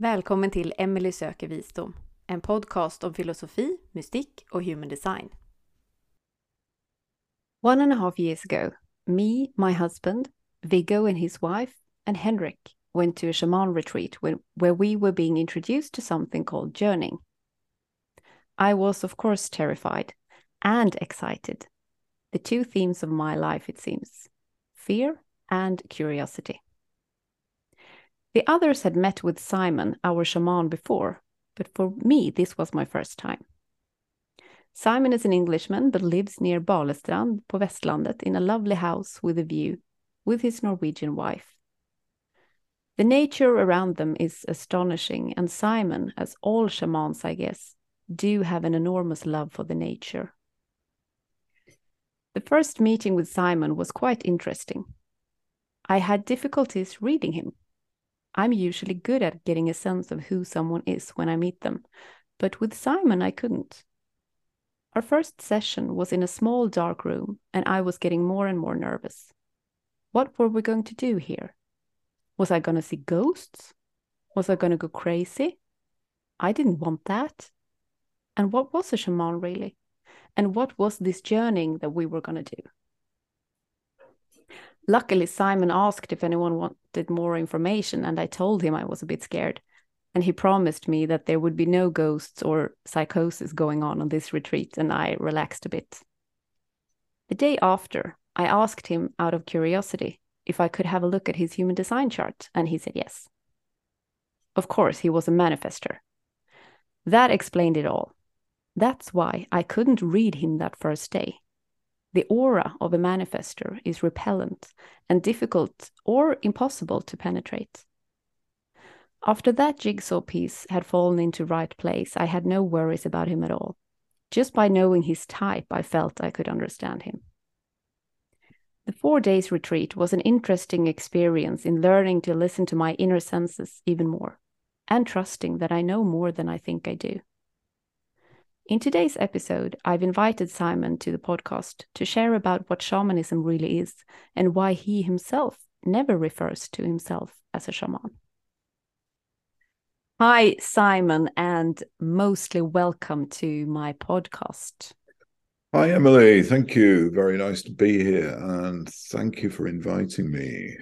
Välkommen till Emelie söker visdom, en podcast om filosofi, mystik och human design. One and a half years ago, me, my husband, Viggo and his wife, and Henrik went to a shaman retreat where we were being introduced to something called journeying. I was, of course, terrified and excited. The two themes of my life, it seems fear and curiosity. The others had met with Simon, our shaman, before, but for me, this was my first time. Simon is an Englishman but lives near Balestrand på Västlandet in a lovely house with a view with his Norwegian wife. The nature around them is astonishing, and Simon, as all shamans, I guess, do have an enormous love for the nature. The first meeting with Simon was quite interesting. I had difficulties reading him I'm usually good at getting a sense of who someone is when I meet them, but with Simon, I couldn't. Our first session was in a small dark room, and I was getting more and more nervous. What were we going to do here? Was I going to see ghosts? Was I going to go crazy? I didn't want that. And what was a shaman really? And what was this journeying that we were going to do? Luckily, Simon asked if anyone wanted more information, and I told him I was a bit scared. And he promised me that there would be no ghosts or psychosis going on on this retreat, and I relaxed a bit. The day after, I asked him out of curiosity if I could have a look at his human design chart, and he said yes. Of course, he was a manifester. That explained it all. That's why I couldn't read him that first day. The aura of a manifester is repellent and difficult or impossible to penetrate. After that jigsaw piece had fallen into right place, I had no worries about him at all. Just by knowing his type, I felt I could understand him. The four days retreat was an interesting experience in learning to listen to my inner senses even more and trusting that I know more than I think I do. In today's episode, I've invited Simon to the podcast to share about what shamanism really is and why he himself never refers to himself as a shaman. Hi, Simon, and mostly welcome to my podcast. Hi, Emelie. Thank you. Very nice to be here, and thank you for inviting me.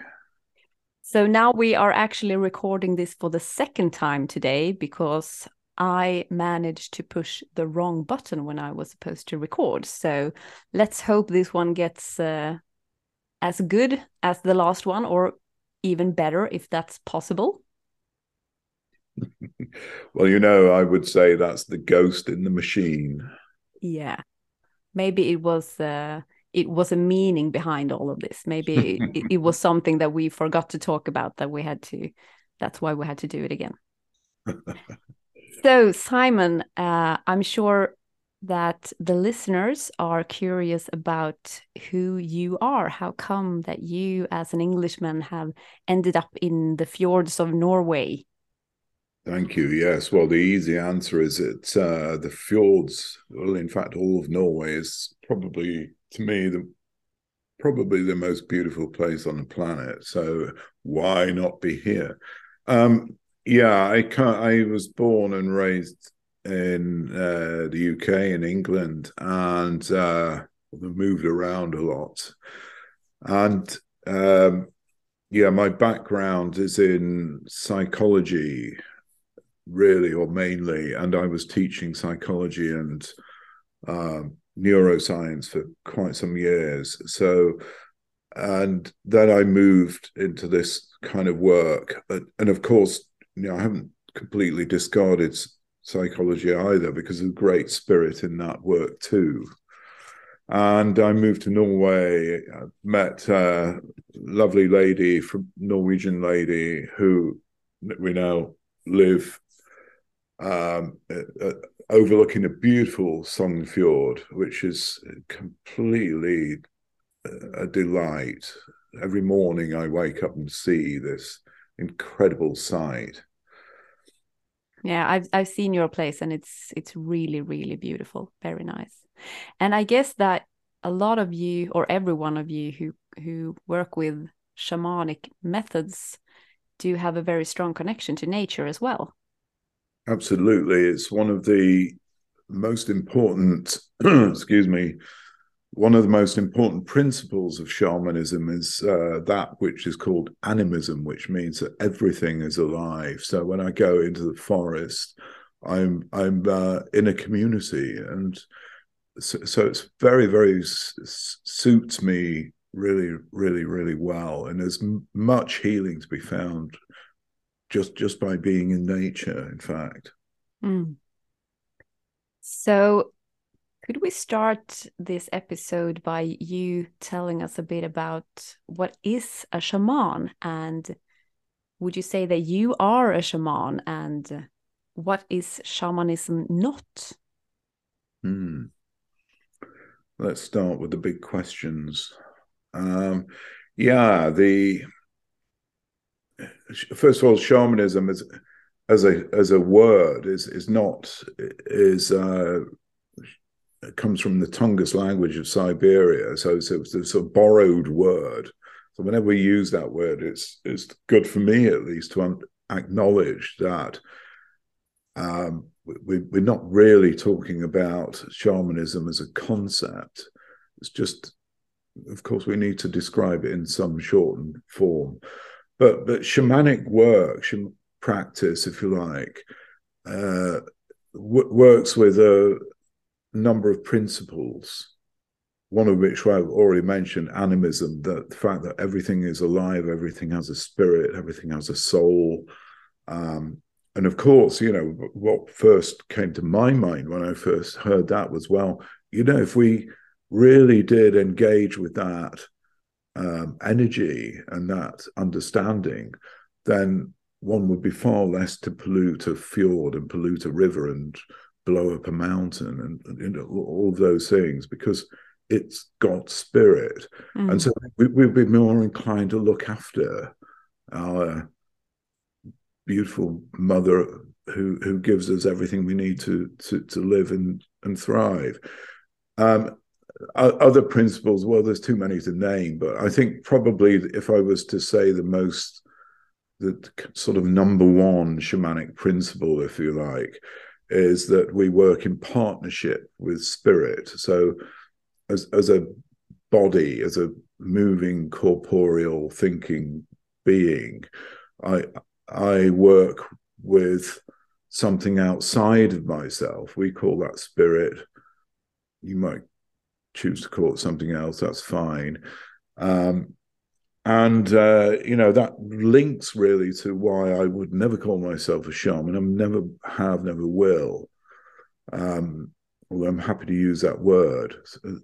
So now we are actually recording this for the second time today because I managed to push the wrong button when I was supposed to record. So let's hope this one gets uh, as good as the last one, or even better if that's possible. well, you know, I would say that's the ghost in the machine. Yeah, maybe it was. Uh, it was a meaning behind all of this. Maybe it, it was something that we forgot to talk about that we had to. That's why we had to do it again. So, Simon, uh, I'm sure that the listeners are curious about who you are. How come that you, as an Englishman, have ended up in the fjords of Norway? Thank you. Yes. Well, the easy answer is that uh, the fjords, well, in fact, all of Norway is probably, to me, the probably the most beautiful place on the planet. So why not be here? Um, yeah, I can't, I was born and raised in uh, the UK in England, and uh, moved around a lot. And um, yeah, my background is in psychology, really, or mainly, and I was teaching psychology and um, neuroscience for quite some years. So, and then I moved into this kind of work, and of course, you know, I haven't completely discarded psychology either because of great spirit in that work too. And I moved to Norway, I met a lovely lady from Norwegian lady who we now live um, uh, overlooking a beautiful Sognefjord, which is completely a delight. Every morning I wake up and see this incredible sight. Yeah, I've I've seen your place and it's it's really really beautiful, very nice. And I guess that a lot of you or every one of you who who work with shamanic methods do have a very strong connection to nature as well. Absolutely. It's one of the most important, excuse me, one of the most important principles of shamanism is uh, that which is called animism, which means that everything is alive. So when I go into the forest, I'm I'm uh, in a community, and so, so it's very very suits me really really really well. And there's much healing to be found just just by being in nature. In fact. Mm. So could we start this episode by you telling us a bit about what is a shaman and would you say that you are a shaman and what is shamanism not? Hmm. Let's start with the big questions. Um, yeah, the first of all, shamanism is as a as a word is is not is uh, comes from the Tungus language of Siberia. So, it's a sort of borrowed word. So whenever we use that word, it's it's good for me at least to un- acknowledge that um, we, we're not really talking about shamanism as a concept. It's just, of course, we need to describe it in some shortened form. But but shamanic work, practice, if you like, uh, w- works with a number of principles, one of which I've already mentioned animism, that the fact that everything is alive, everything has a spirit, everything has a soul. Um, and of course, you know, what first came to my mind when I first heard that was, well, you know, if we really did engage with that um, energy and that understanding, then one would be far less to pollute a fjord and pollute a river and blow up a mountain and, you know all those things because it's God's spirit, mm. and so we, we'd be more inclined to look after our beautiful mother who who gives us everything we need to to to live and and thrive. Um, other principles, well, there's too many to name, but I think probably if I was to say the most, the sort of number one shamanic principle, if you like, is that we work in partnership with spirit. So, as as a body, as a moving corporeal thinking being, I I work with something outside of myself. We call that spirit. You might choose to call it something else. That's fine. Um, and uh, you know that links really to why I would never call myself a shaman. I never have, never will. Um, although I'm happy to use that word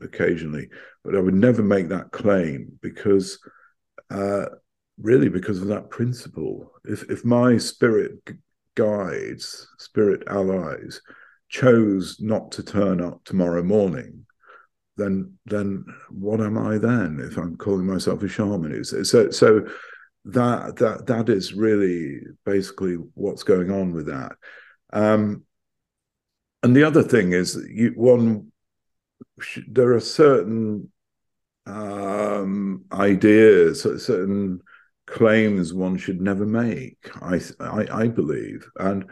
occasionally, but I would never make that claim because, uh, really, because of that principle. If if my spirit guides, spirit allies, chose not to turn up tomorrow morning, then then what am I then if I'm calling myself a shaman? So so that that that is really basically what's going on with that. Um, and the other thing is you, one there are certain um, ideas, certain claims one should never make. I I, I believe, and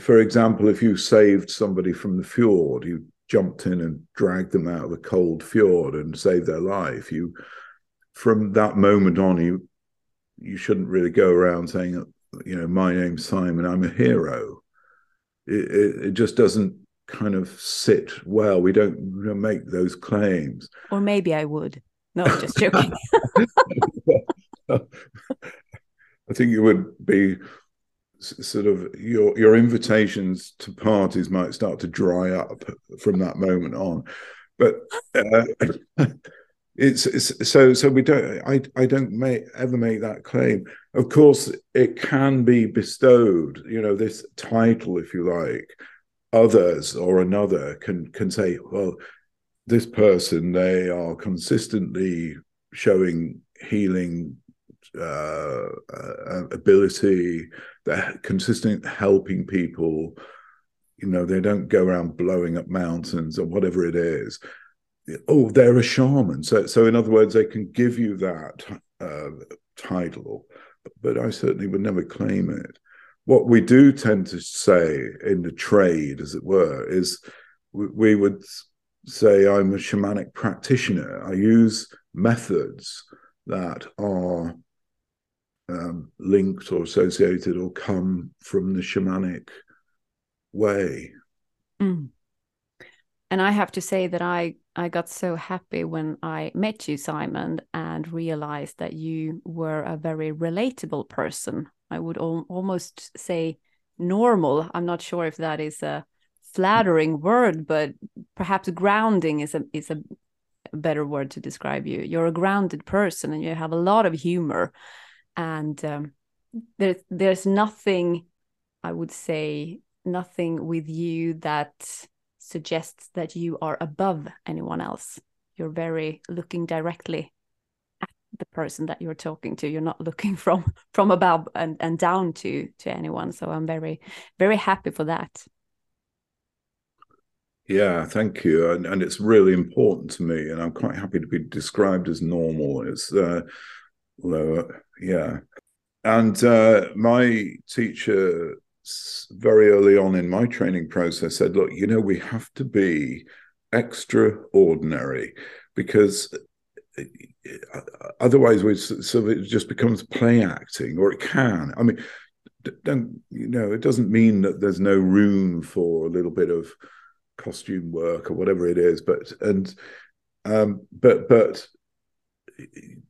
for example, if you saved somebody from the fjord, you jumped in and dragged them out of the cold fjord and saved their life. You, from that moment on, you you shouldn't really go around saying, you know, my name's Simon, I'm a hero. It, it, it just doesn't kind of sit well. We don't, we don't make those claims. Or maybe I would. No, just joking. I think it would be sort of your your invitations to parties might start to dry up from that moment on. But uh, it's, it's, so so we don't i i don't make ever make that claim. Of course it can be bestowed you know this title if you like. Others or another can can say well this person they are consistently showing healing uh, uh, ability they're consistent helping people you know they don't go around blowing up mountains or whatever it is oh they're a shaman so so in other words they can give you that uh, title but I certainly would never claim it. What we do tend to say in the trade, as it were, is we, we would say I'm a shamanic practitioner. I use methods that are um, linked or associated or come from the shamanic way. Mm. And I have to say that I I got so happy when I met you, Simon, and realized that you were a very relatable person. I would al almost say normal. I'm not sure if that is a flattering word, but perhaps grounding is a is a better word to describe you. You're a grounded person, and you have a lot of humor, and um, there's there's nothing, I would say, nothing with you that suggests that you are above anyone else. You're very looking directly at the person that you're talking to. You're not looking from from above and, and down to to anyone. So I'm very very happy for that. Yeah, thank you. And, and it's really important to me. And I'm quite happy to be described as normal. It's, uh, although, yeah. And uh, my teacher very early on in my training process said, look, you know, we have to be extraordinary because uh, otherwise we so it just becomes play acting or it can i mean don't you know it doesn't mean that there's no room for a little bit of costume work or whatever it is but and um but but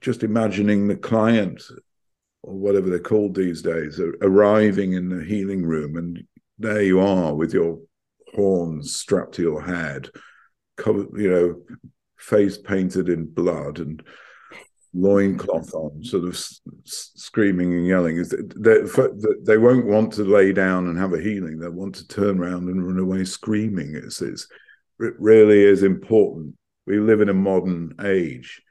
just imagining the client or whatever they're called these days, arriving in the healing room, and there you are with your horns strapped to your head, covered, you know, face painted in blood and loincloth on, sort of screaming and yelling. They, they won't want to lay down and have a healing. They want to turn around and run away screaming. It's, it's, it really is important. We live in a modern age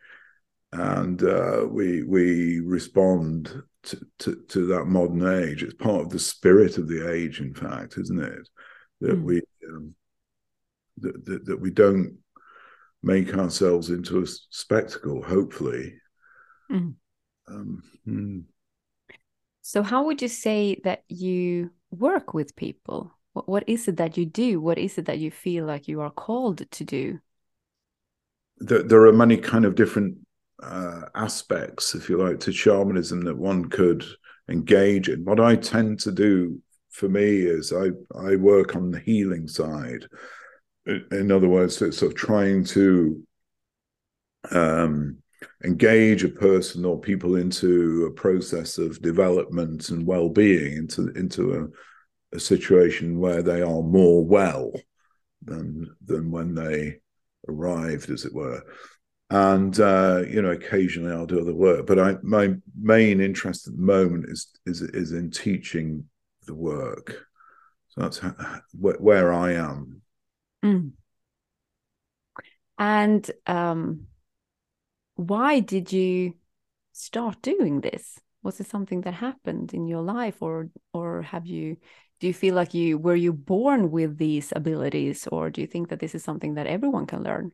and uh, we we respond to, to, to, that modern age. It's part of the spirit of the age, in fact, isn't it? That mm. we um, that, that, that we don't make ourselves into a spectacle. Hopefully. Mm. Um, hmm. So, how would you say that you work with people? What, what is it that you do? What is it that you feel like you are called to do? There, there are many kind of different uh, aspects, if you like, to shamanism that one could engage in. What I tend to do for me is I I work on the healing side. In other words, it's sort of trying to um, engage a person or people into a process of development and well-being into into a, a situation where they are more well than than when they arrived, as it were and uh, you know occasionally I'll do other work. But I my main interest at the moment is is is in teaching the work. So that's how, where, where, I am. Mm. And um, why did you start doing this? Was it something that happened in your life, or or have you? Do you feel like you were you born with these abilities, or do you think that this is something that everyone can learn?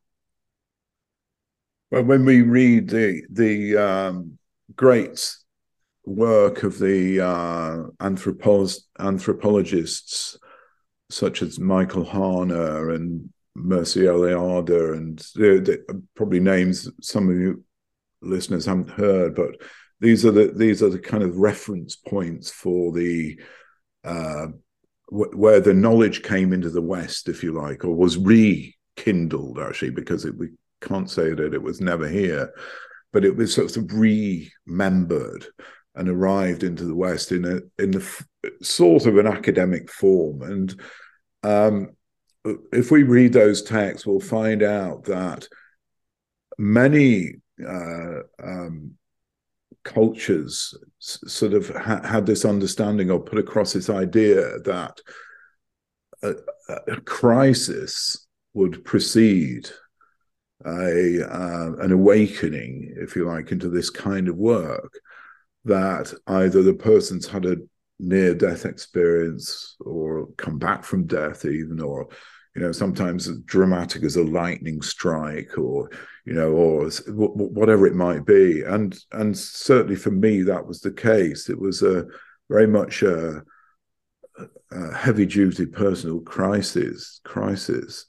Well, when we read the the um, great work of the uh, anthropologists such as Michael Harner and Mircea Eliade, and probably names some of you listeners haven't heard, but these are the these are the kind of reference points for the uh, where the knowledge came into the West, if you like, or was rekindled actually, because it can't say that it was never here, but it was sort of remembered and arrived into the West in a in the sort of an academic form. And um, if we read those texts, we'll find out that many uh, um, cultures sort of ha- had this understanding or put across this idea that a, a crisis would precede a uh, an awakening, if you like, into this kind of work. That either the person's had a near death experience or come back from death, even, or you know, sometimes as dramatic as a lightning strike, or you know, or whatever it might be. And and certainly for me, that was the case. It was a very much a, a heavy duty personal crisis, crisis,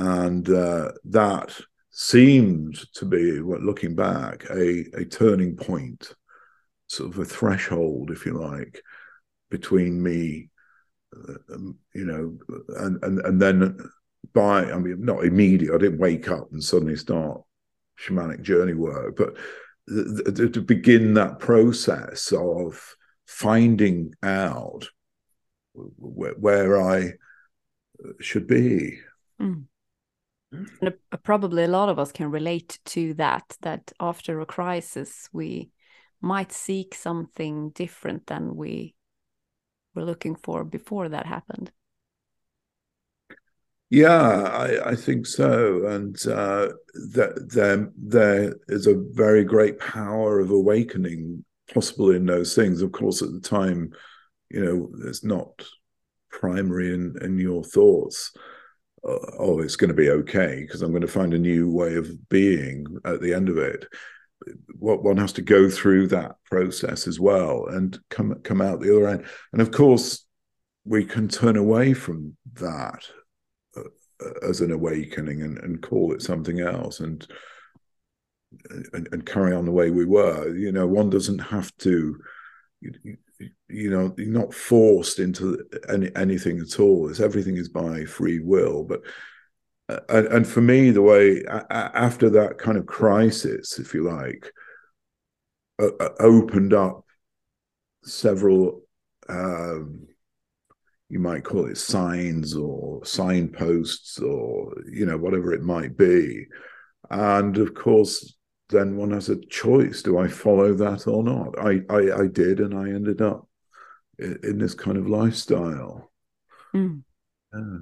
and uh, that seemed to be, looking back, a a turning point, sort of a threshold, if you like, between me um, you know, and and and then by I mean not immediately. I didn't wake up and suddenly start shamanic journey work, but th- th- to begin that process of finding out where, where I should be. Mm. And probably a lot of us can relate to that. That after a crisis, we might seek something different than we were looking for before that happened. Yeah, I, I think so, and uh, that there there is a very great power of awakening possible in those things. Of course, at the time, you know, it's not primary in in your thoughts. Uh, oh, it's going to be okay because I'm going to find a new way of being at the end of it what one has to go through that process as well and come come out the other end. And of course, we can turn away from that uh, as an awakening and, and call it something else and, and, and carry on the way we were. You know, one doesn't have to. You, you know, you're not forced into any, anything at all. It's everything is by free will, but and, and for me, the way after that kind of crisis, if you like, uh, opened up several, um, you might call it signs or signposts or you know whatever it might be, and of course, then one has a choice: do I follow that or not? I I, I did, and I ended up in, in this kind of lifestyle. Mm. Yeah.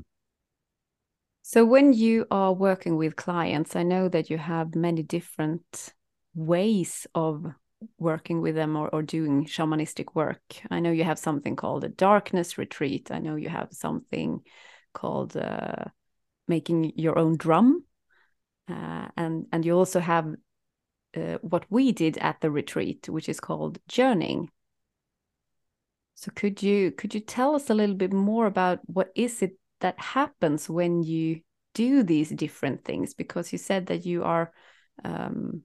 So when you are working with clients, I know that you have many different ways of working with them or, or doing shamanistic work. I know you have something called a darkness retreat. I know you have something called uh, making your own drum. Uh, and and you also have uh, what we did at the retreat, which is called journeying. So could you could you tell us a little bit more about what is it that happens when you do these different things because you said that you are um,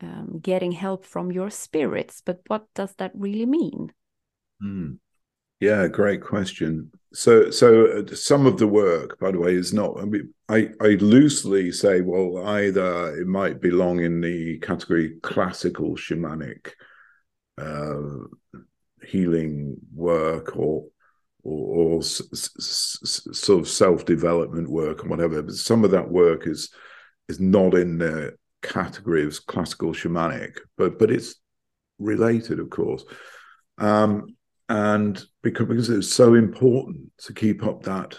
um, getting help from your spirits but what does that really mean mm. Yeah great question so so uh, some of the work by the way is not i mean i i loosely say well either it might belong in the category classical shamanic uh, healing work or or, or s- s- sort of self development work and whatever. But some of that work is is not in the category of classical shamanic, but but it's related, of course. Um, and because, because it's so important to keep up that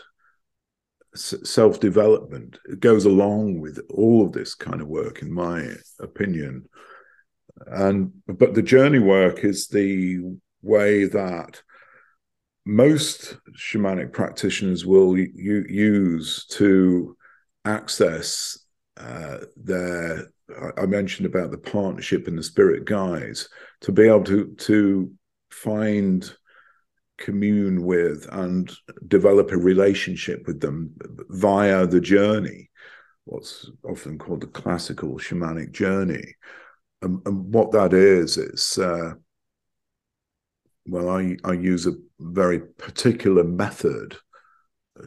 self development, it goes along with all of this kind of work, in my opinion. And but the journey work is the way that most shamanic practitioners will use to access uh, their I mentioned about the partnership and the spirit guides to be able to to find commune with and develop a relationship with them via the journey what's often called the classical shamanic journey. And, and what that is it's uh, well I, I use a very particular method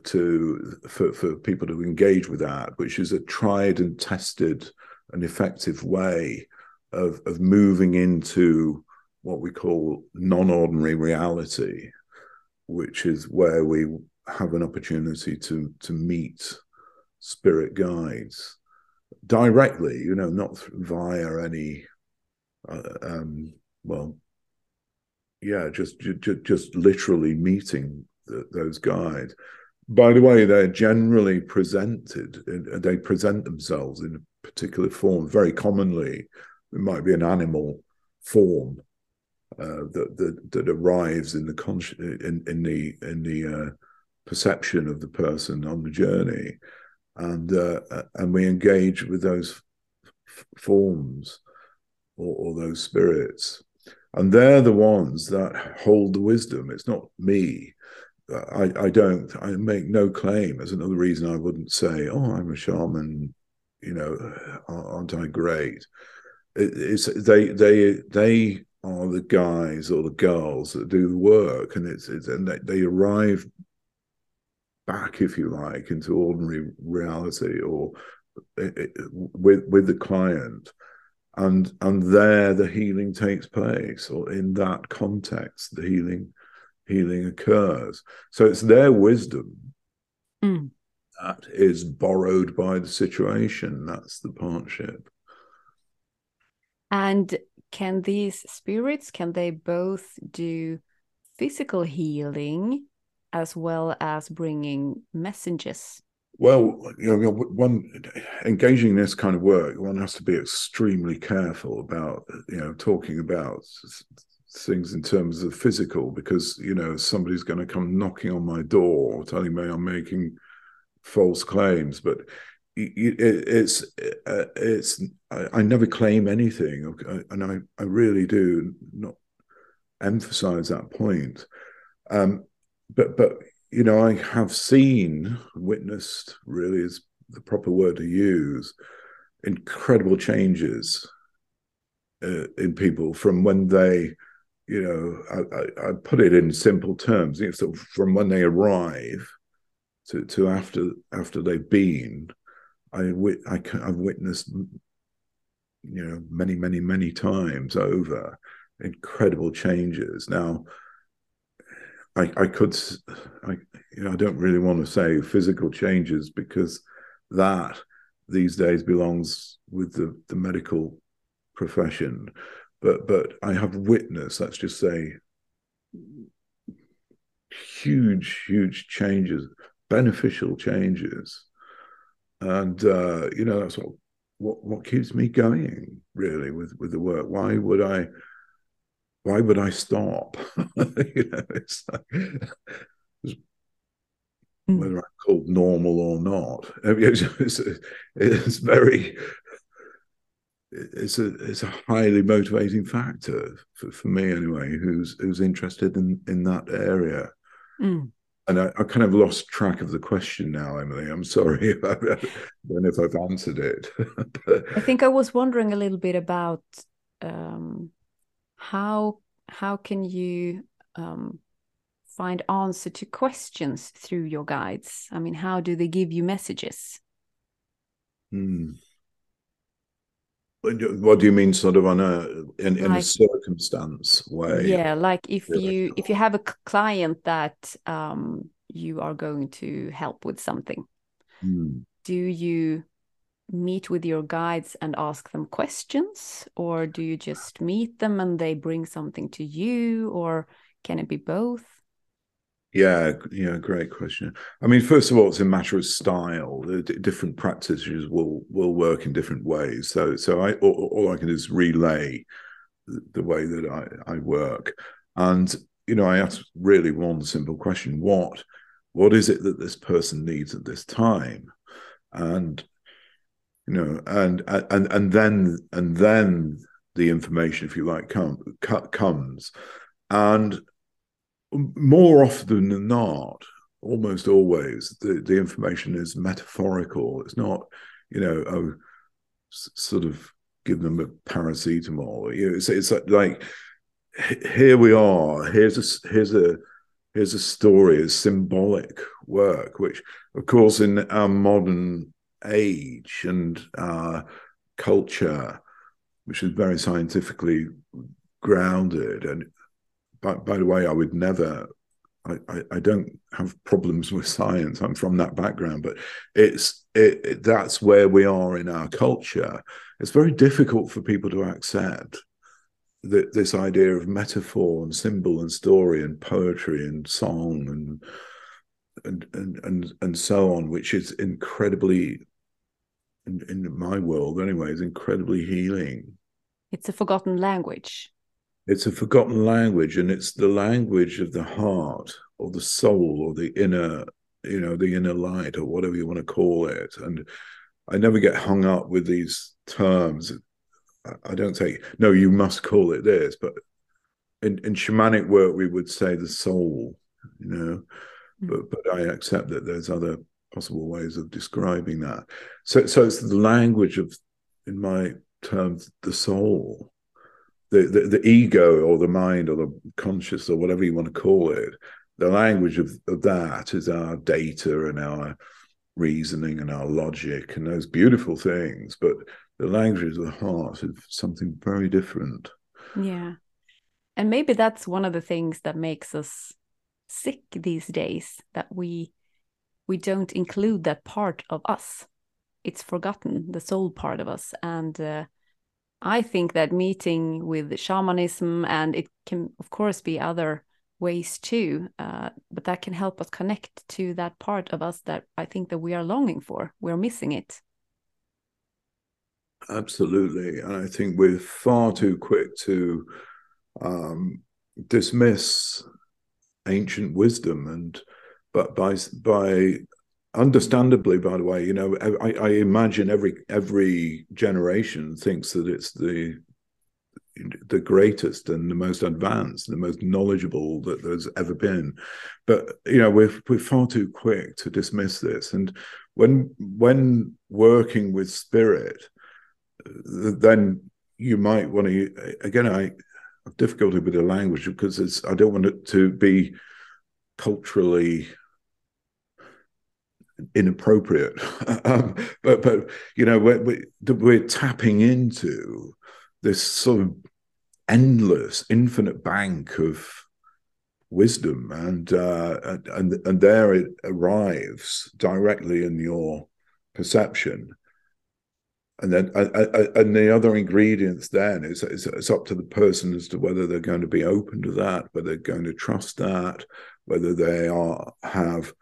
to for, for people to engage with that, which is a tried and tested and effective way of of moving into what we call non-ordinary reality, which is where we have an opportunity to to meet spirit guides directly, you know, not via any uh, um, well yeah, just just, just literally meeting the, those guides. By the way, they're generally presented. They present themselves in a particular form. Very commonly, it might be an animal form uh, that, that that arrives in the con- in in the in the uh, perception of the person on the journey, and uh, and we engage with those f- forms or, or those spirits, and they're the ones that hold the wisdom. It's not me. I, I don't. I make no claim. As another reason, I wouldn't say, "Oh, I'm a shaman." You know, aren't I great? It, it's they they they are the guys or the girls that do the work, and it's, it's and they, they arrive back, if you like, into ordinary reality or it, it, with with the client, and and there the healing takes place, or in that context, the healing healing occurs. So it's their wisdom mm. that is borrowed by the situation. That's the partnership. And can these spirits can they both do physical healing as well as bringing messages well you know one engaging in this kind of work one has to be extremely careful about you know talking about things in terms of physical because you know somebody's going to come knocking on my door telling me i'm making false claims. But it's uh, it's I, I, never claim anything, and I I really do not emphasize that point. Um, but but you know I have seen, witnessed, really is the proper word to use, incredible changes uh, in people from when they, you know, I, I, I put it in simple terms, you know, so from when they arrive to to after after they've been I, I I've witnessed, you know, many, many, many times over incredible changes. Now, I, I could, I, you know, I don't really want to say physical changes because that these days belongs with the, the medical profession. But, but I have witnessed, let's just say, huge, huge changes, beneficial changes and uh, you know that's what, what what keeps me going really with with the work. Why would I? Why would I stop? you know, it's like, it's, mm. whether I'm called normal or not. It's, it's, it's very it's a it's a highly motivating factor for, for me anyway who's who's interested in in that area mm and I, I, kind of lost track of the question now, Emelie. I'm sorry. I don't know if I've answered it. but... I think I was wondering a little bit about um, how how can you um, find answer to questions through your guides? I mean, how do they give you messages? Hmm. What do you mean, sort of on a in, in like, a circumstance way? Yeah, like if you if you have a client that um, you are going to help with something, mm. do you meet with your guides and ask them questions, or do you just meet them and they bring something to you, or can it be both? Yeah, yeah, great question. I mean, first of all, it's a matter of style. Different practices will will work in different ways. So, so I all, all I can do is relay the way that I, I work, and you know, I ask really one simple question: what what is it that this person needs at this time, and you know, and and and then and then the information, if you like, come, comes, and more often than not, almost always, the, the information is metaphorical. It's not, you know, oh, sort of give them a paracetamol. You know, it's, it's like here we are. Here's a here's a here's a story, a symbolic work, which, of course, in our modern age and our culture, which is very scientifically grounded and by, by the way, I would never. I, I, don't have problems with science. I'm from that background, but it's it, it, that's where we are in our culture. It's very difficult for people to accept that this idea of metaphor and symbol and story and poetry and song and and and and, and so on, which is incredibly in, in my world anyway, is incredibly healing. It's a forgotten language it's a forgotten language, and it's the language of the heart or the soul or the inner, you know, the inner light or whatever you want to call it. And I never get hung up with these terms. I don't say no, you must call it this, but in, in shamanic work we would say the soul, you know. Mm. But but I accept that there's other possible ways of describing that. So so it's the language of, in my terms, the soul the, the, the ego or the mind or the conscious or whatever you want to call it, the language of, of that is our data and our reasoning and our logic and those beautiful things. But the language of the heart is something very different. Yeah. And maybe that's one of the things that makes us sick these days that we we don't include that part of us it's forgotten the soul part of us and uh, I think that meeting with shamanism, and it can, of course, be other ways too, uh, but that can help us connect to that part of us that I think that we are longing for. We're missing it. Absolutely, and I think we're far too quick to um, dismiss ancient wisdom, and but by by understandably by the way you know I, I, imagine every every generation thinks that it's the the greatest and the most advanced the most knowledgeable that there's ever been. But you know we're we're far too quick to dismiss this. And when when working with spirit then you might want to again i have difficulty with the language because it's i don't want it to be culturally inappropriate. um, but but you know we're, we're tapping into this sort of endless, infinite bank of wisdom, and uh, and and there it arrives directly in your perception. And then, and the other ingredients then is, is it's up to the person as to whether they're going to be open to that, whether they're going to trust that, whether they are have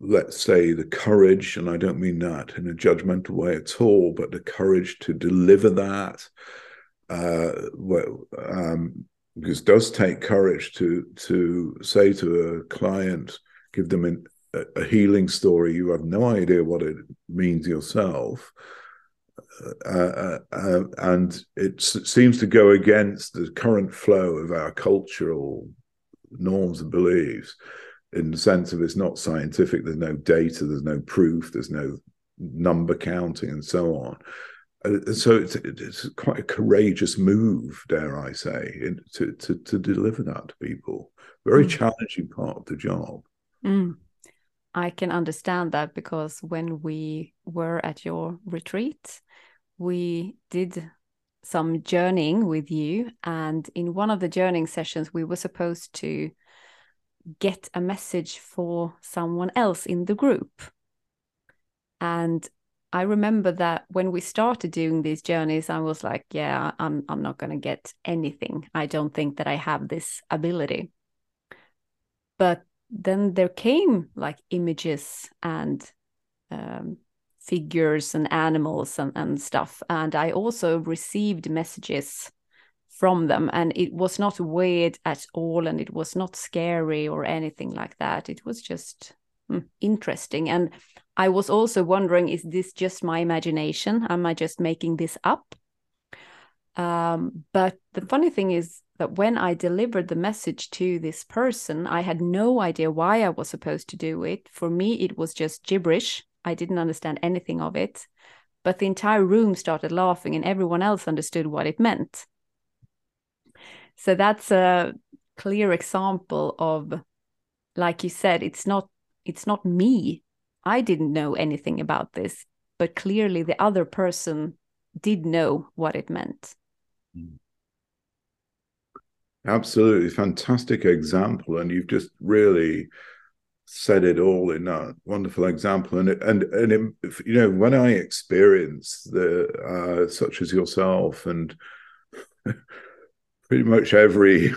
let's say, the courage, and I don't mean that in a judgmental way at all, but the courage to deliver that. Uh, well, um, because it does take courage to to say to a client, give them an, a, a healing story. You have no idea what it means yourself. Uh, uh, uh, and it seems to go against the current flow of our cultural norms and beliefs in the sense of it's not scientific there's no data there's no proof there's no number counting and so on uh, so it's, it's quite a courageous move dare i say in, to, to, to deliver that to people very mm. challenging part of the job mm. i can understand that because when we were at your retreat we did some journeying with you and in one of the journeying sessions we were supposed to get a message for someone else in the group. And I remember that when we started doing these journeys, I was like, yeah, I'm I'm not going to get anything. I don't think that I have this ability. But then there came like images and um, figures and animals and, and stuff. And I also received messages from them and it was not weird at all and it was not scary or anything like that. It was just mm, interesting. And i was also wondering is this just my imagination? Am i just making this up? Um, but the funny thing is that when i delivered the message to this person i had no idea why i was supposed to do it. For me it was just gibberish. I didn't understand anything of it. But the entire room started laughing and everyone else understood what it meant so that's a clear example of like you said it's not it's not me. I didn't know anything about this but clearly the other person did know what it meant. Mm. absolutely. Fantastic example. And you've just really said it all in that wonderful example. And and and it, you know when i experience the uh, such as yourself and pretty much every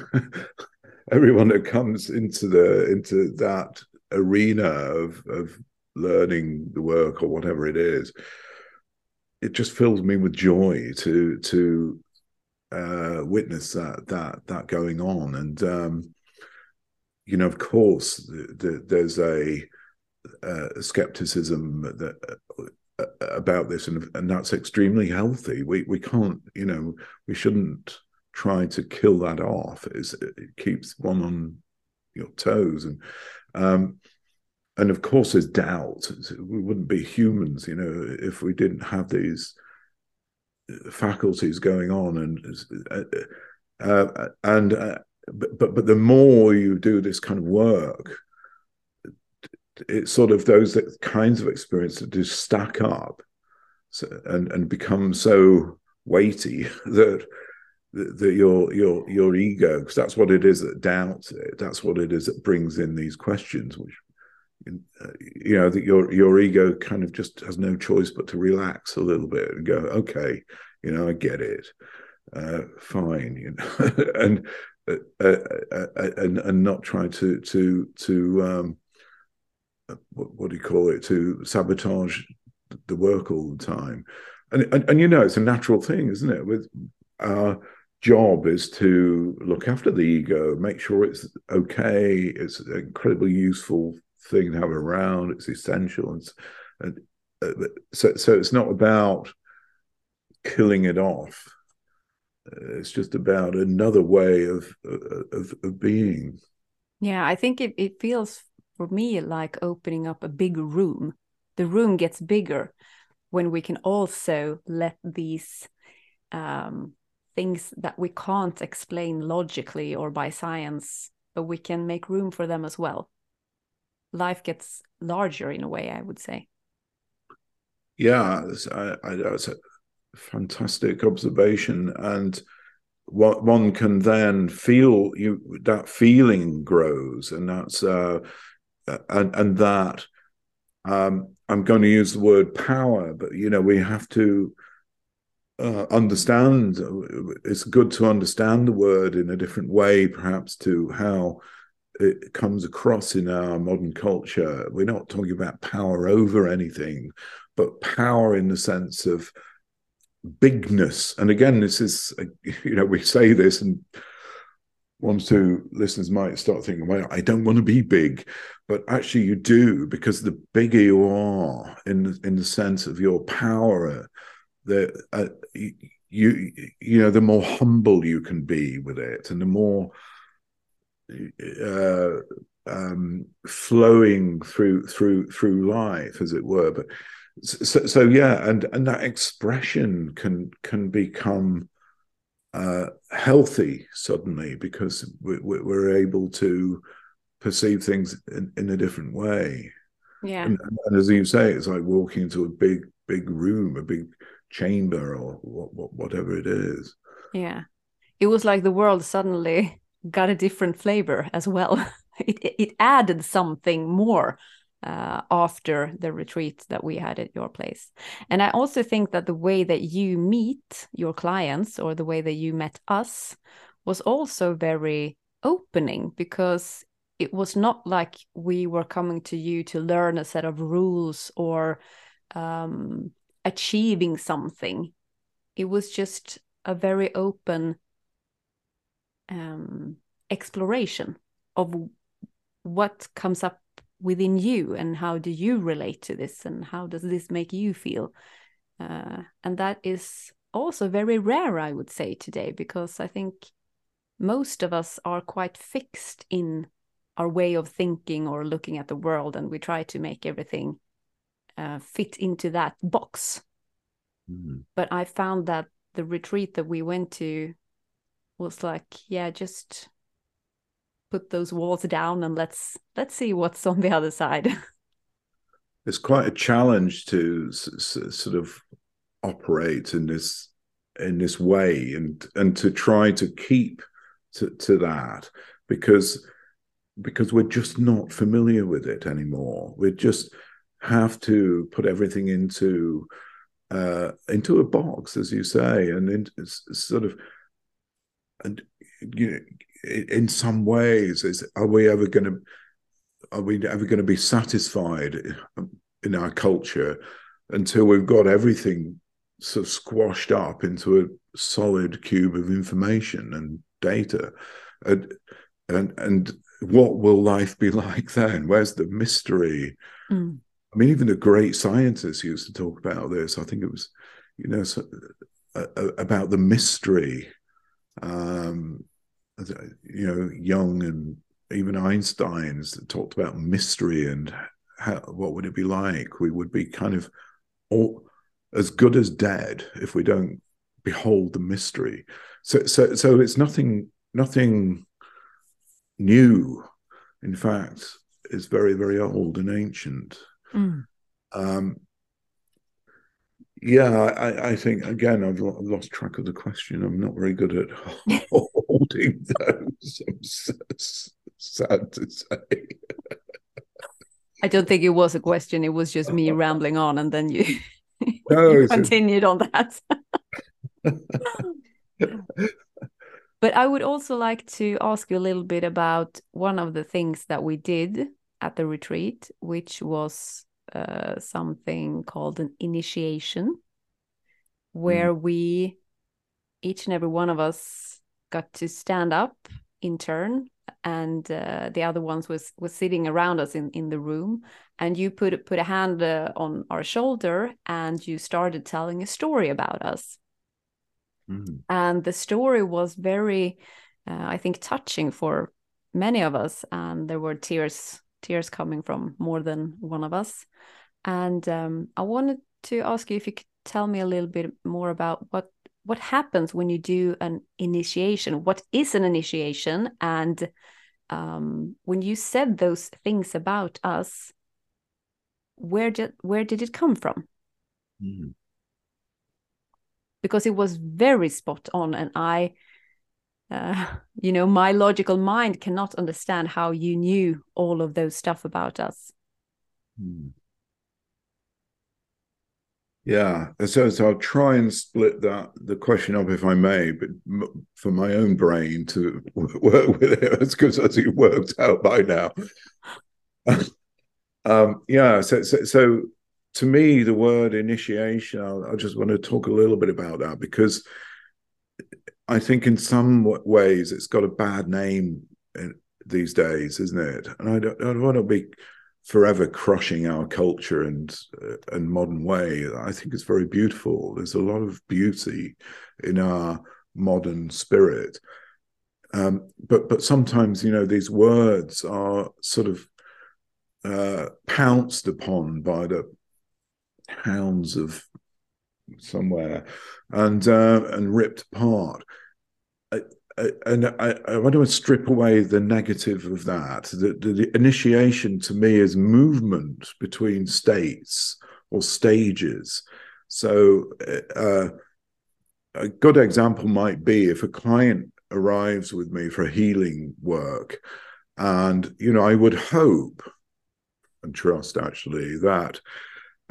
everyone that comes into the into that arena of of learning the work or whatever it is it just fills me with joy to to uh, witness that that that going on, and um, you know, of course, the, the, there's a, a, skepticism that uh, about this, and and that's extremely healthy. We we can't, you know, we shouldn't try to kill that off. It's, it keeps one on your toes, and um, and of course, there's doubt. We wouldn't be humans, you know, if we didn't have these faculties going on and uh, uh, and uh, but, but but the more you do this kind of work it's sort of those kinds of experiences that do stack up so, and and become so weighty that that your your your ego because that's what it is that doubts it. That's what it is that brings in these questions which uh, you know that your your ego kind of just has no choice but to relax a little bit and go okay you know i get it. Uh, fine you know and uh, uh, uh, and and not try to to to um, what, what do you call it? To sabotage the work all the time. And, and and you know it's a natural thing isn't it with our job is to look after the ego make sure it's okay it's an incredibly useful thing to have around. It's essential, and, and uh, so so it's not about killing it off. Uh, it's just about another way of, of of being. Yeah, I think it, it feels for me like opening up a big room. The room gets bigger when we can also let these um, things that we can't explain logically or by science, but we can make room for them as well. Life gets larger in a way i would say. Yeah that's a fantastic observation. And what one can then feel you that feeling grows and that's uh and and that um i'm going to use the word power but you know we have to uh, understand it's good to understand the word in a different way perhaps to how it comes across in our modern culture. We're not talking about power over anything, but power in the sense of bigness. And again, this is, you know, we say this and one two listeners might start thinking, well, I don't want to be big, but actually you do because the bigger you are in in the sense of your power, the uh, you you know the more humble you can be with it, and the more uh, um, flowing through through through life, as it were. But so, so yeah, and and that expression can can become uh, healthy suddenly because we, we're able to perceive things in, in a different way. Yeah, and, and, as you say, it's like walking into a big big room, a big chamber, or whatever it is. Yeah, it was like the world suddenly got a different flavor as well. it, it added something more uh, after the retreat that we had at your place. And I also think that the way that you meet your clients or the way that you met us was also very opening because it was not like we were coming to you to learn a set of rules or um, achieving something. It was just a very open um, exploration of what comes up within you and how do you relate to this and how does this make you feel uh, and that is also very rare i would say today because i think most of us are quite fixed in our way of thinking or looking at the world and we try to make everything uh, fit into that box mm-hmm. but i found that the retreat that we went to was like, yeah, just put those walls down and let's let's see what's on the other side. It's quite a challenge to s- s- sort of operate in this in this way and and to try to keep to, to that because because we're just not familiar with it anymore. we're just have to put everything into uh, into a box, as you say, and in, sort of and you know, in some ways, is are we ever going to are we ever going to be satisfied in our culture until we've got everything sort of squashed up into a solid cube of information and data? And and and what will life be like then? Where's the mystery? Mm. I mean even the great scientists used to talk about this i think it was you know so, uh, uh about the mystery um you know Jung and even einstein's talked about mystery and how, what would it be like we would be kind of all as good as dead if we don't behold the mystery. So, so, so it's nothing, nothing new. In fact, it's very, very old and ancient. Mm. Um, yeah, I, I, think again I've lost track of the question. I'm not very good at holding those. I'm sad to say. I don't think it was a question. It was just me rambling on, and then you, no, you continued on that. but I would also like to ask you a little bit about one of the things that we did at the retreat, which was uh, something called an initiation, where mm. we, each and every one of us, got to stand up in turn and uh, the other ones was was sitting around us in in the room and you put put a hand uh, on our shoulder and you started telling a story about us Mm. And the story was very, uh, I think, touching for many of us. And there were tears, tears coming from more than one of us. And um, I wanted to ask you if you could tell me a little bit more about what what happens when you do an initiation. What is an initiation? And um, when you said those things about us, where did where did it come from? Mm because it was very spot on and i uh, you know my logical mind cannot understand how you knew all of those stuff about us hmm. yeah so, so i'll try and split that the question up if i may but for my own brain to work with it as good as it worked out by now um yeah so so, so to me, the word initiation, I, I just want to talk a little bit about that because I think in some ways it's got a bad name these days, isn't it? And I don't, I don't want to be forever crushing our culture and uh, and modern way. I think it's very beautiful. There's a lot of beauty in our modern spirit. Um, but but sometimes you know these words are sort of uh, pounced upon by the hounds of somewhere and uh, and ripped apart. And I, I, want to strip away the negative of that. The, the, the initiation to me is movement between states or stages. So uh, a good example might be if a client arrives with me for healing work, and you know I would hope and trust actually that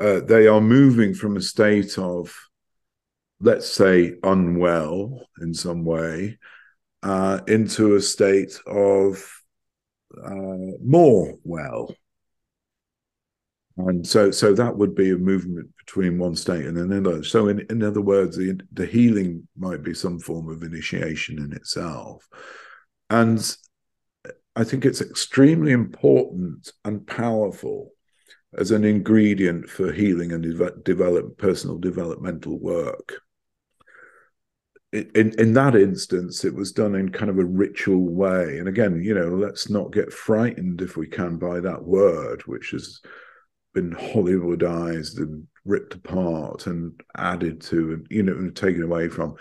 uh, they are moving from a state of, let's say, unwell in some way, uh, into a state of uh, more well. And so, so that would be a movement between one state and another. So, in, in other words, the, the healing might be some form of initiation in itself. And I think it's extremely important and powerful as an ingredient for healing and de- develop personal developmental work. In, in that instance, it was done in kind of a ritual way. And again, you know, let's not get frightened if we can by that word, which has been Hollywoodized and ripped apart and added to and you know taken away from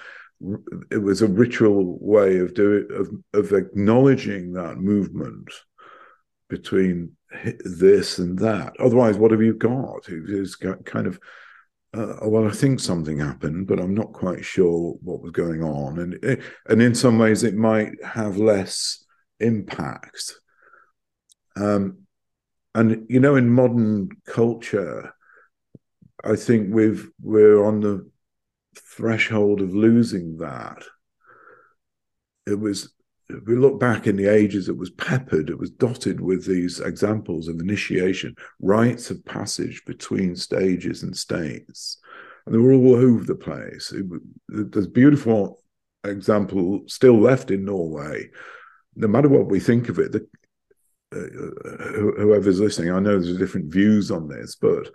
it was a ritual way of doing of of acknowledging that movement between this and that. Otherwise, what have you got? It's kind of, uh, well, I think something happened, but I'm not quite sure what was going on. And and in some ways, it might have less impact. Um, and you know, in modern culture, I think we've we're on the threshold of losing that. It was if we look back in the ages, it was peppered, it was dotted with these examples of initiation, rites of passage between stages and states. and they were all over the place. It, there's beautiful example still left in Norway. No matter what we think of it, the, uh, whoever's listening, I know there's different views on this, but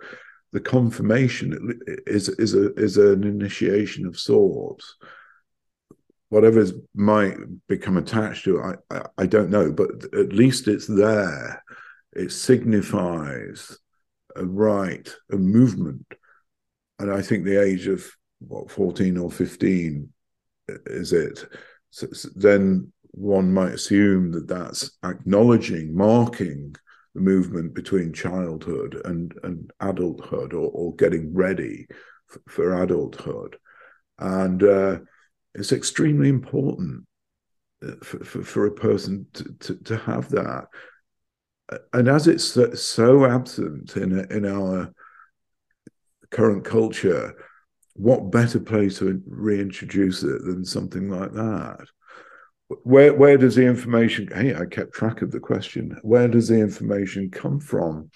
the confirmation is is a is an initiation of sorts. Whatever might become attached to it, I, I, I don't know, but at least it's there. It signifies a rite, a movement, and I think the age of what fourteen or fifteen is it? So, so then one might assume that that's acknowledging, marking the movement between childhood and, and adulthood or, or getting ready for, for adulthood. And uh, it's extremely important uh, for, for, for a person to, to, to, have that. And as it's so absent in, in our current culture, what better place to reintroduce it than something like that? Where where does the information? Hey, I kept track of the question. Where does the information come from?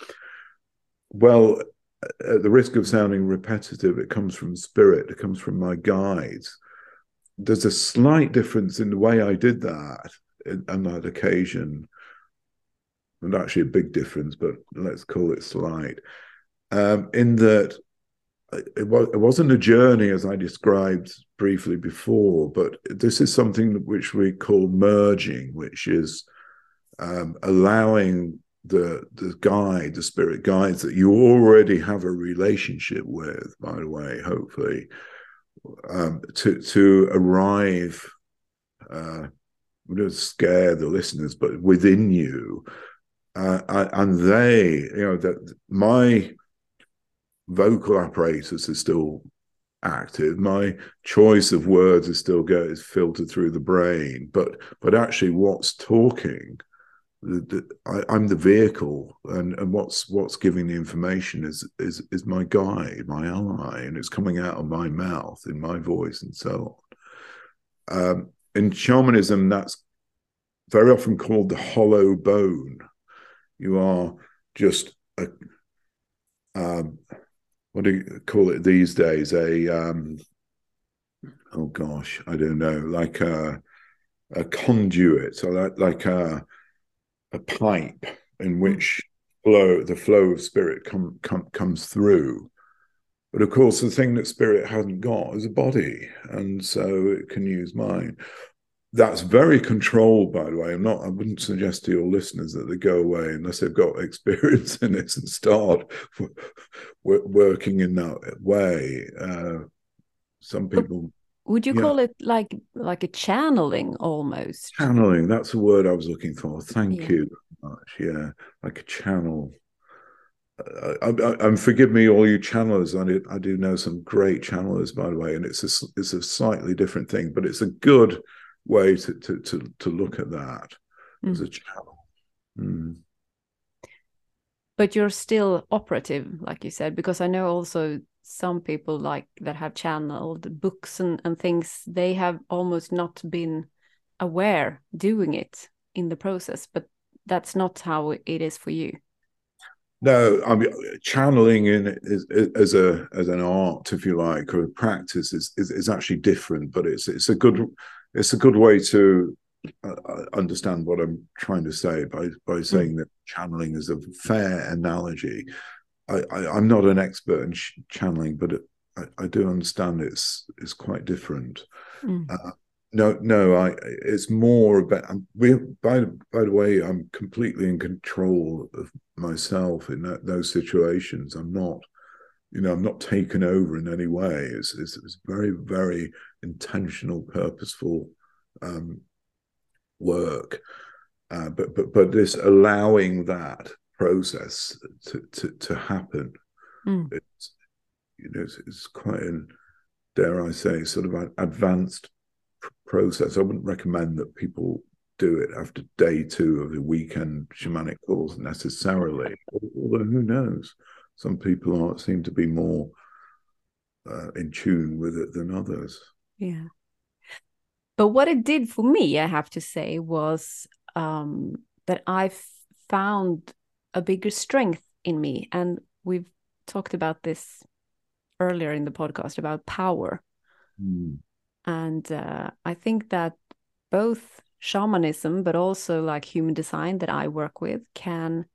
Well, at the risk of sounding repetitive, it comes from spirit. It comes from my guides. There's a slight difference in the way I did that on that occasion, and actually a big difference, but let's call it slight. Um, in that it, was, it wasn't a journey as I described briefly before, but this is something which we call merging, which is um, allowing the the guide, the spirit guides that you already have a relationship with, by the way, hopefully, um, to to arrive. Uh, I'm going to scare the listeners, but within you, uh, and they, you know, that my vocal apparatus is still active. My choice of words is still go is filtered through the brain, but but actually, what's talking, the, the, I, am the vehicle, and and what's what's giving the information is is is my guide, my ally, and it's coming out of my mouth in my voice and so on. Um, in shamanism, that's very often called the hollow bone. You are just a um, what do you call it these days? A um, oh gosh, I don't know, like a a conduit, so like like a a pipe in hmm. which flow the flow of spirit come, come comes through. But of course, the thing that spirit hasn't got is a body, and so it can use mind that's very controlled, by the way. I'm not. I wouldn't suggest to your listeners that they go away unless they've got experience in this and start working in that way. Uh, some people. Would you yeah. call it like like a channeling almost? Channeling. That's the word I was looking for. Thank yeah. you much. Yeah, like a channel. Uh, I, I, and forgive me, all you channelers. I do, I do know some great channelers, by the way, and it's a it's a slightly different thing, but it's a good way to to to, to look at that mm. as a channel. Mm. But you're still operative, like you said, because I know also some people like that have channeled books and, and things, they have almost not been aware doing it in the process, but that's not how it is for you. No, I mean channeling in is, is, as a as an art, if you like, or a practice is, is, is actually different. But it's it's a good it's a good way to uh, uh, understand what I'm trying to say by by hmm. saying mm. that channeling is a fair analogy. I, I am not an expert in ch- channeling, but it, I, I, do understand it's it's quite different. Mm. Uh, no, no, I it's more about um, we. By by the way, I'm completely in control of myself in that, those situations. I'm not you know, I'm not taken over in any way. It's, it's, it's very, very intentional, purposeful um, work. Uh, but but but this allowing that process to to, to happen, mm. it's you know, it's, it's, quite an dare I say, sort of an advanced process. I wouldn't recommend that people do it after day two of the weekend shamanic calls necessarily. Although who knows? some people are seem to be more uh, in tune with it than others. Yeah. But what it did for me, I have to say, was um, that I found a bigger strength in me. And we've talked about this earlier in the podcast about power. Mm. And uh, I think that both shamanism, but also like human design that I work with, can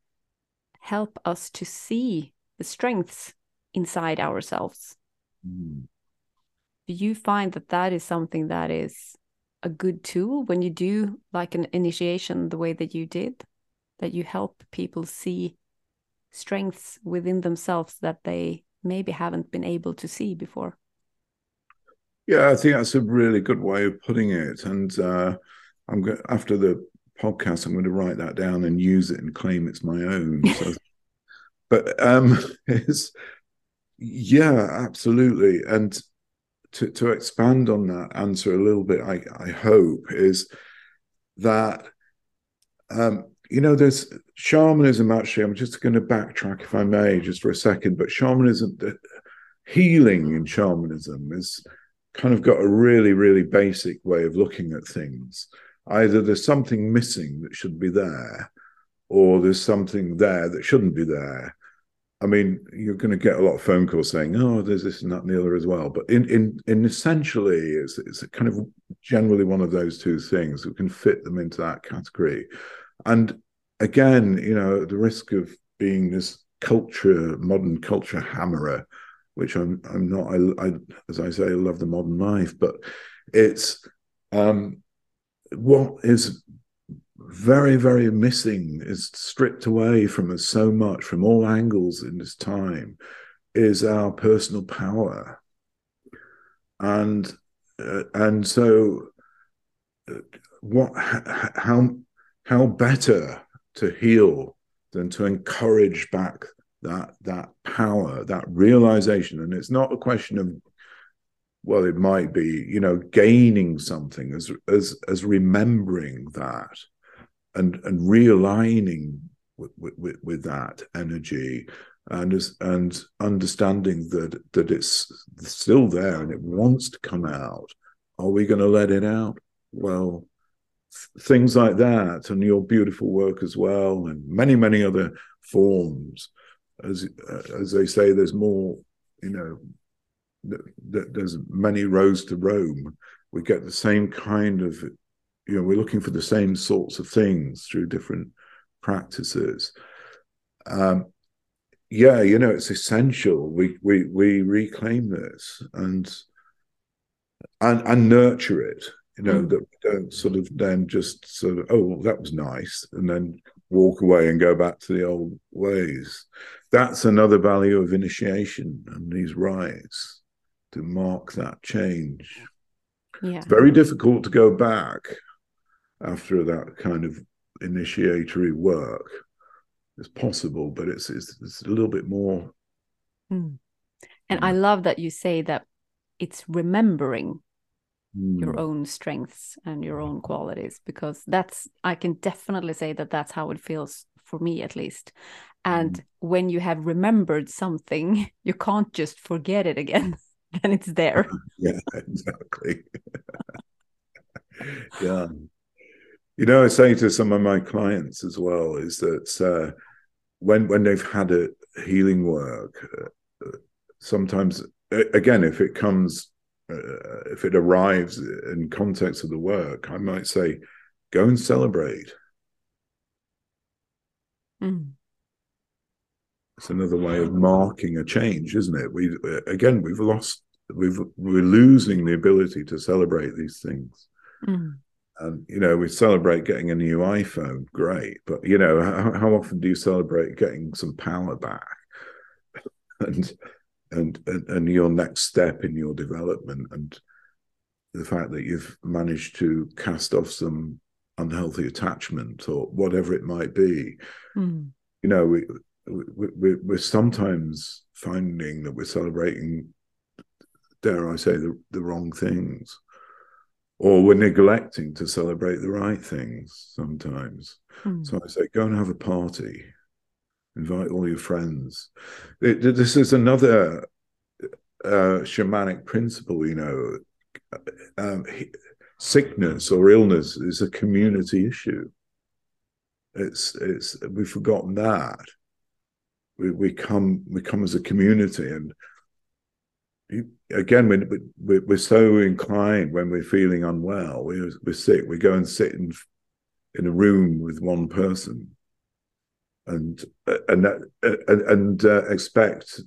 help us to see the strengths inside ourselves. Mm. Do you find that that is something that is a good tool when you do like an initiation the way that you did? That you help people see strengths within themselves that they maybe haven't been able to see before? Yeah, I think that's a really good way of putting it. And uh, I'm going after the podcast, I'm going to write that down and use it and claim it's my own. So, but um, it's yeah, absolutely. And to to expand on that answer a little bit, I I hope is that um, you know there's shamanism. Actually, I'm just going to backtrack if I may, just for a second. But shamanism, the healing in shamanism is kind of got a really, really basic way of looking at things. Either there's something missing that should be there, or there's something there that shouldn't be there. I mean, you're going to get a lot of phone calls saying, "Oh, there's this and that and the other as well." But in in in essentially, it's it's kind of generally one of those two things. We can fit them into that category, and again, you know, the risk of being this culture, modern culture hammerer, which I'm I'm not. I, I as I say, I love the modern life, but it's um, what is very very missing is stripped away from us so much from all angles in this time is our personal power and uh, and so uh, what how how better to heal than to encourage back that that power, that realization. And it's not a question of well, it might be, you know, gaining something as as as remembering that and and realigning with, with, with that energy and as, and understanding that that it's still there and it wants to come out. Are we going to let it out? Well, things like that and your beautiful work as well and many many other forms as as they say, there's more. You know, th- there's many roads to Rome. We get the same kind of, you know, we're looking for the same sorts of things through different practices. Um, yeah, you know, it's essential. We we we reclaim this and and and nurture it. You know, mm. that we don't sort of then just sort of, oh, that was nice, and then walk away and go back to the old ways that's another value of initiation and these rites to mark that change. Yeah. It's very difficult to go back after that kind of initiatory work. It's possible, but it's it's, it's a little bit more. Mm. And mm. I love that you say that it's remembering mm. your own strengths and your own qualities because that's I can definitely say that that's how it feels for me at least. And mm. when you have remembered something you can't just forget it again then it's there. Yeah exactly. Yeah. You know i say to some of my clients as well is that uh, when when they've had a healing work uh, sometimes again if it comes uh, if it arrives in context of the work i might say go and celebrate mm it's another way of marking a change, isn't it? We again, we've lost, we've we're losing the ability to celebrate these things. Mm. And you know, we celebrate getting a new iPhone, great, but you know, how, how often do you celebrate getting some power back, and, and and and your next step in your development, and the fact that you've managed to cast off some unhealthy attachment or whatever it might be. Mm. You know, we we're, we're sometimes finding that we're celebrating, dare I say, the, the wrong things, or we're neglecting to celebrate the right things sometimes. Mm. So I say, go and have a party, invite all your friends. It, this is another uh, shamanic principle, you know. Um, sickness or illness is a community issue. It's it's we've forgotten that we, we come we come as a community and again, we, we're so inclined when we're feeling unwell, we're, we're sick, we go and sit in in a room with one person, and and and, and uh, expect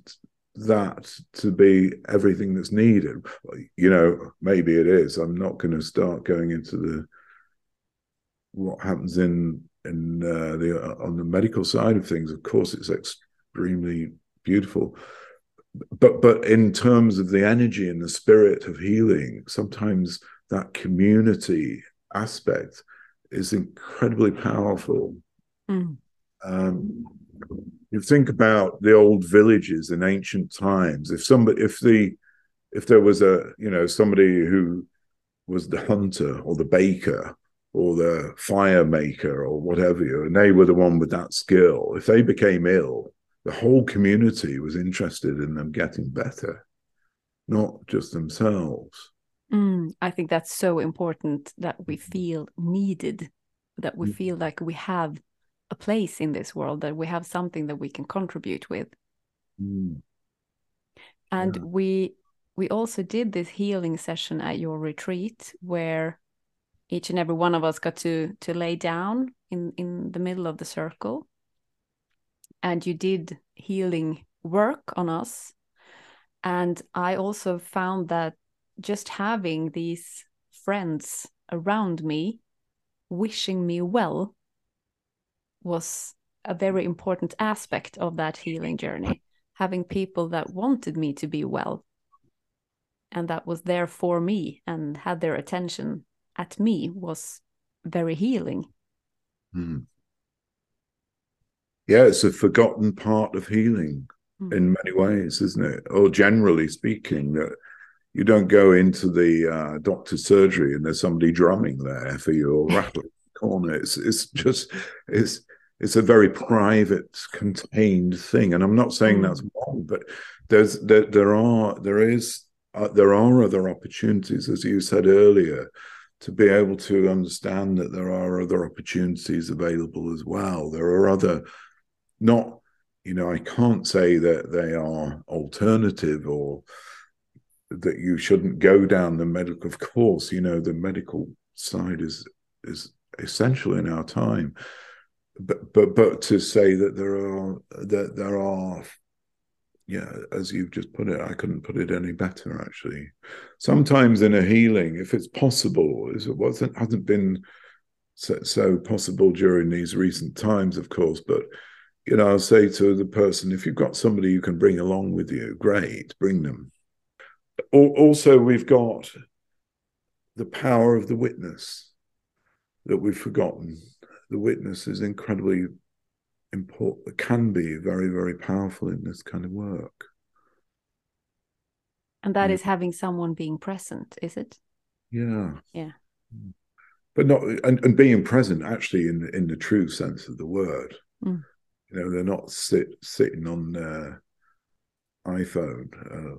that to be everything that's needed. You know, maybe it is. I'm not going to start going into the what happens in in uh, the uh, on the medical side of things. Of course, it's extremely beautiful, but but in terms of the energy and the spirit of healing, sometimes that community aspect is incredibly powerful. Mm. Um, you think about the old villages in ancient times. If somebody, if the, if there was a, you know, somebody who was the hunter or the baker or the fire maker or whatever, and they were the one with that skill. If they became ill, the whole community was interested in them getting better, not just themselves. Mm, I think that's so important that we feel needed, that we mm. feel like we have a place in this world, that we have something that we can contribute with. Mm. And yeah. we we also did this healing session at your retreat where each and every one of us got to to lay down in in the middle of the circle and you did healing work on us and i also found that just having these friends around me wishing me well was a very important aspect of that healing journey having people that wanted me to be well and that was there for me and had their attention at me was very healing mm. yeah it's a forgotten part of healing mm. in many ways isn't it or generally speaking that you don't go into the uh, doctor's surgery and there's somebody drumming there for you or rattling corner. It's it's just it's it's a very private, contained thing. And I'm not saying mm. that's wrong, but there's there there are there is uh, there are other opportunities, as you said earlier, to be able to understand that there are other opportunities available as well. There are other not you know I can't say that they are alternative or that you shouldn't go down the medical. Of course, you know the medical side is is essential in our time, but but but to say that there are that there are yeah, as you've just put it, I couldn't put it any better. Actually, sometimes in a healing, if it's possible, it wasn't hasn't been so, so, possible during these recent times, of course. But you know, I'll say to the person, if you've got somebody you can bring along with you, great, bring them also we've got the power of the witness that we've forgotten. The witness is incredibly important, can be very, very powerful in this kind of work. And that yeah. is having someone being present, is it? Yeah. Yeah. But not and, and being present actually in in the true sense of the word. Mm. You know, they're not sit sitting on their iPhone uh,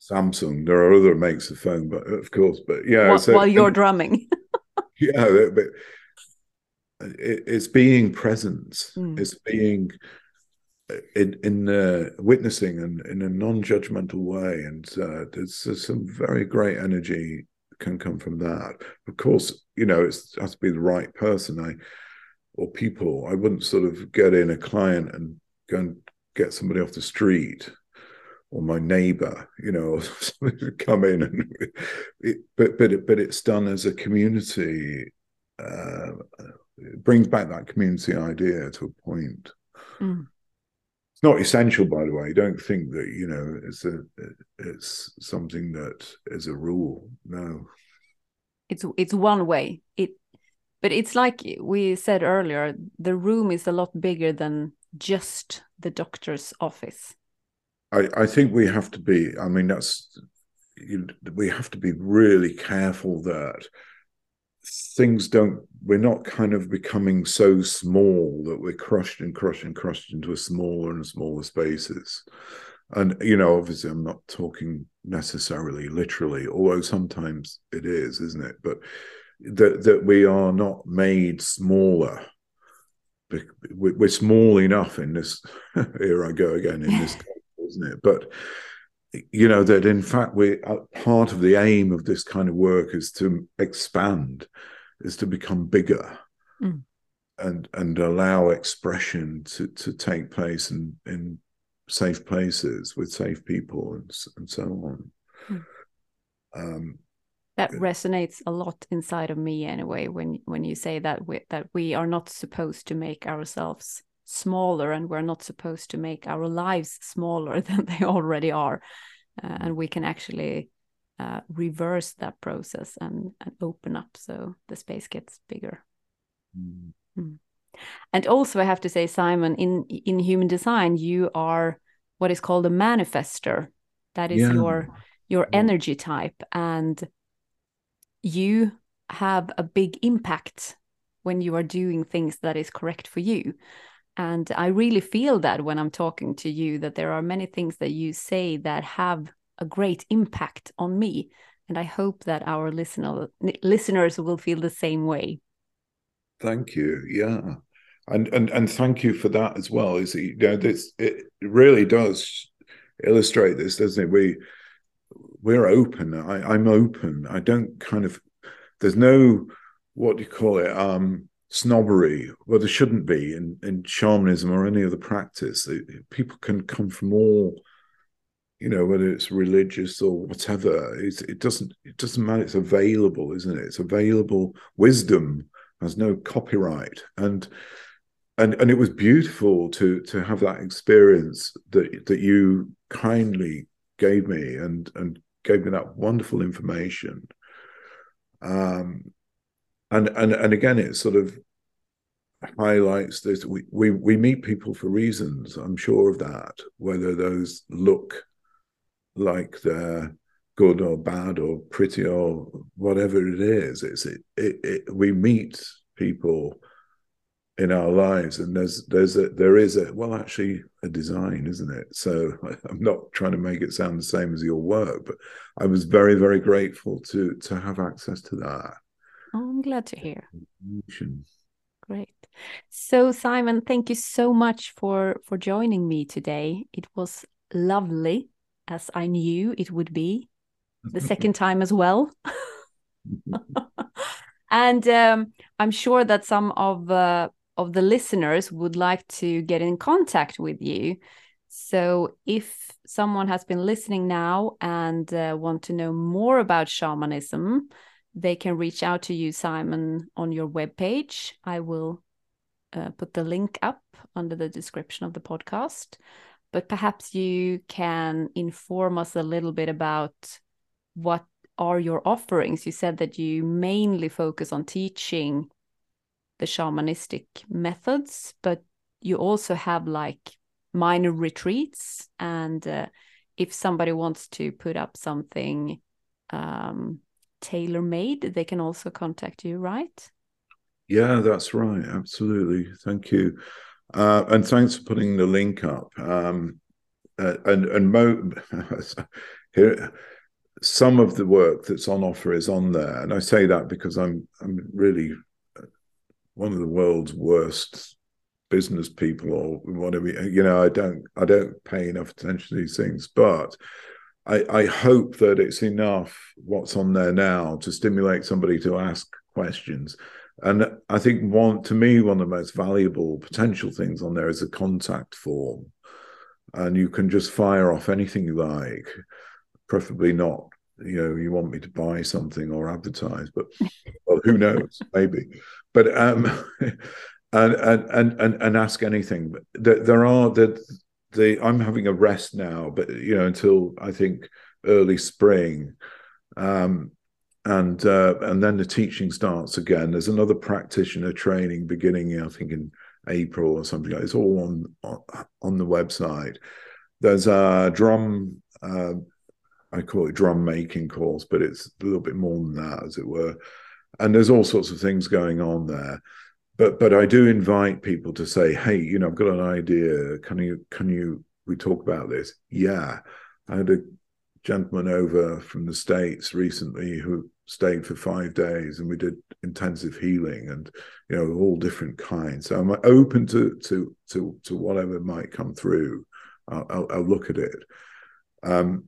Samsung. There are other makes of phone, but of course, but yeah. While, so, while you're and, drumming. yeah, but it's being present. Mm. It's being in in uh, witnessing and in a non-judgmental way, and uh, there's, there's, some very great energy can come from that. Of course, you know it has to be the right person. I or people. I wouldn't sort of get in a client and go and get somebody off the street or my neighbor, you know, come in and it, but but it, but it's done as a community. Uh, it brings back that community idea to a point. Mm. It's not essential, by the way. Don't think that you know it's a it's something that is a rule. No, it's it's one way. It, but it's like we said earlier. The room is a lot bigger than just the doctor's office I, I think we have to be. I mean, that's you, we have to be really careful that things don't. We're not kind of becoming so small that we're crushed and crushed and crushed into a smaller and smaller spaces. And you know, obviously, I'm not talking necessarily literally, although sometimes it is, isn't it? But that that we are not made smaller we're small enough in this here i go again in this isn't it? But you know that in fact we uh, part of the aim of this kind of work is to expand is to become bigger mm. and and allow expression to to take place in in safe places with safe people and, and so on mm. um, that resonates a lot inside of me anyway when when you say that we, that we are not supposed to make ourselves smaller and we're not supposed to make our lives smaller than they already are uh, mm. and we can actually uh, reverse that process and, and open up so the space gets bigger mm. Mm. and also i have to say simon in in human design you are what is called a manifester that is yeah. your your energy type and you have a big impact when you are doing things that is correct for you and i really feel that when i'm talking to you that there are many things that you say that have a great impact on me. And i hope that our listener listeners will feel the same way. Thank you. Yeah. And and and thank you for that as well. Is you know this it really does illustrate this doesn't it? We we're open. I, i'm open. I don't kind of there's no what do you call it? Um snobbery well there shouldn't be in in shamanism or any other practice. People can come from all you know whether it's religious or whatever. It's, it doesn't it doesn't matter. It's available isn't it? It's available wisdom has no copyright. And and and it was beautiful to to have that experience that that you kindly gave me and and gave me that wonderful information. Um and and and again it sort of highlights this we, we we meet people for reasons i'm sure of that whether those look like they're good or bad or pretty or whatever it is. It's it, it, it we meet people in our lives and there's there's a there is a well actually a design isn't it? So i'm not trying to make it sound the same as your work but i was very very grateful to to have access to that oh, i'm glad to hear. Great. So simon thank you so much for for joining me today. It was lovely as i knew it would be the second time as well. And um, i'm sure that some of uh, of the listeners would like to get in contact with you. So if someone has been listening now and uh, want to know more about shamanism, they can reach out to you, Simon, on your webpage. I will uh, put the link up under the description of the podcast. But perhaps you can inform us a little bit about what are your offerings. You said that you mainly focus on teaching the shamanistic methods, but you also have like minor retreats. And uh, if somebody wants to put up something um, tailor made, they can also contact you, right? Yeah, that's right. Absolutely. Thank you. Uh, and thanks for putting the link up. Um, uh, and and Mo, here, some of the work that's on offer is on there, and I say that because I'm I'm really one of the world's worst business people or whatever you know i don't i don't pay enough attention to these things but i i hope that it's enough what's on there now to stimulate somebody to ask questions. And i think one to me one of the most valuable potential things on there is a contact form. And you can just fire off anything you like preferably not you know you want me to buy something or advertise but well who knows? Maybe. But um and and and and ask anything. There, there are the i'm having a rest now but you know until i think early spring um and uh, and then the teaching starts again there's another practitioner training beginning i think in april or something it's all on on, on the website there's a drum uh, I call it drum making course, but it's a little bit more than that, as it were. And there's all sorts of things going on there. But but I do invite people to say, hey, you know, I've got an idea. Can you can you we talk about this? Yeah. I had a gentleman over from the States recently who stayed for five days and we did intensive healing and you know all different kinds so i'm open to to to to whatever might come through i'll, I'll, I'll look at it um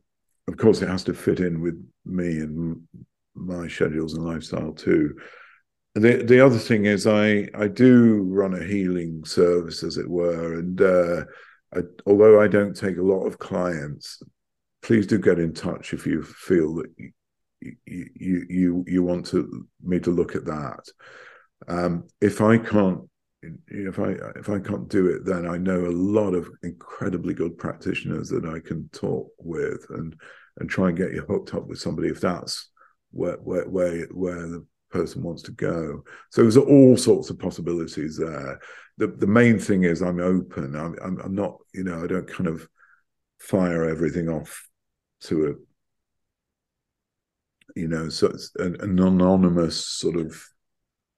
of course, it has to fit in with me and my schedules and lifestyle too. The the other thing is, I I do run a healing service, as it were, and uh, I, although I don't take a lot of clients, please do get in touch if you feel that you you you, you want to me to look at that. Um, if I can't if I if I can't do it, then I know a lot of incredibly good practitioners that I can talk with and and try and get you hooked up with somebody if that's where where where, where the person wants to go. So there's all sorts of possibilities there. The the main thing is I'm open. I'm I'm, I'm not you know I don't kind of fire everything off to a you know so an, an anonymous sort of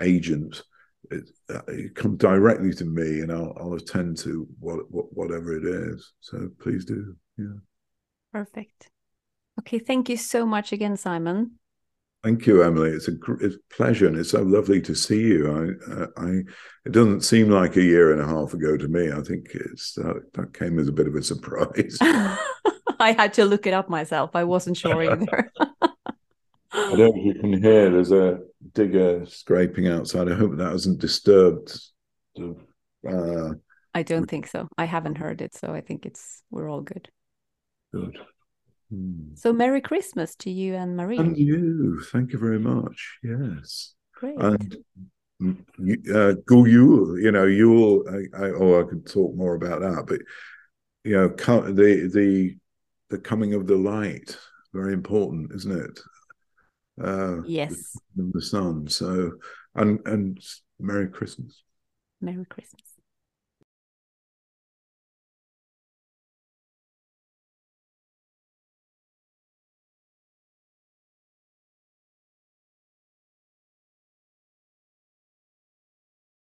agent it, uh, it come directly to me and I'll, I'll attend to what, what whatever it is. So please do. Yeah. Perfect. Okay. Thank you so much again, Simon. Thank you, Emelie. It's a, it's a pleasure, and it's so lovely to see you. I, uh, I, it doesn't seem like a year and a half ago to me. I think it's uh, that came as a bit of a surprise. I had to look it up myself. I wasn't sure either. I don't know if you can hear. There's a digger scraping outside. I hope that hasn't disturbed. Uh, I don't think so. I haven't heard it, so I think it's we're all good. Good. Hmm. So Merry Christmas to you and Marie. And you. Thank you very much. Yes. Great. And uh, go you. You know, you'll. I, I, oh, I could talk more about that, but you know, the the the coming of the light very important, isn't it? uh, yes, the, the sun. So, and and Merry Christmas. Merry Christmas.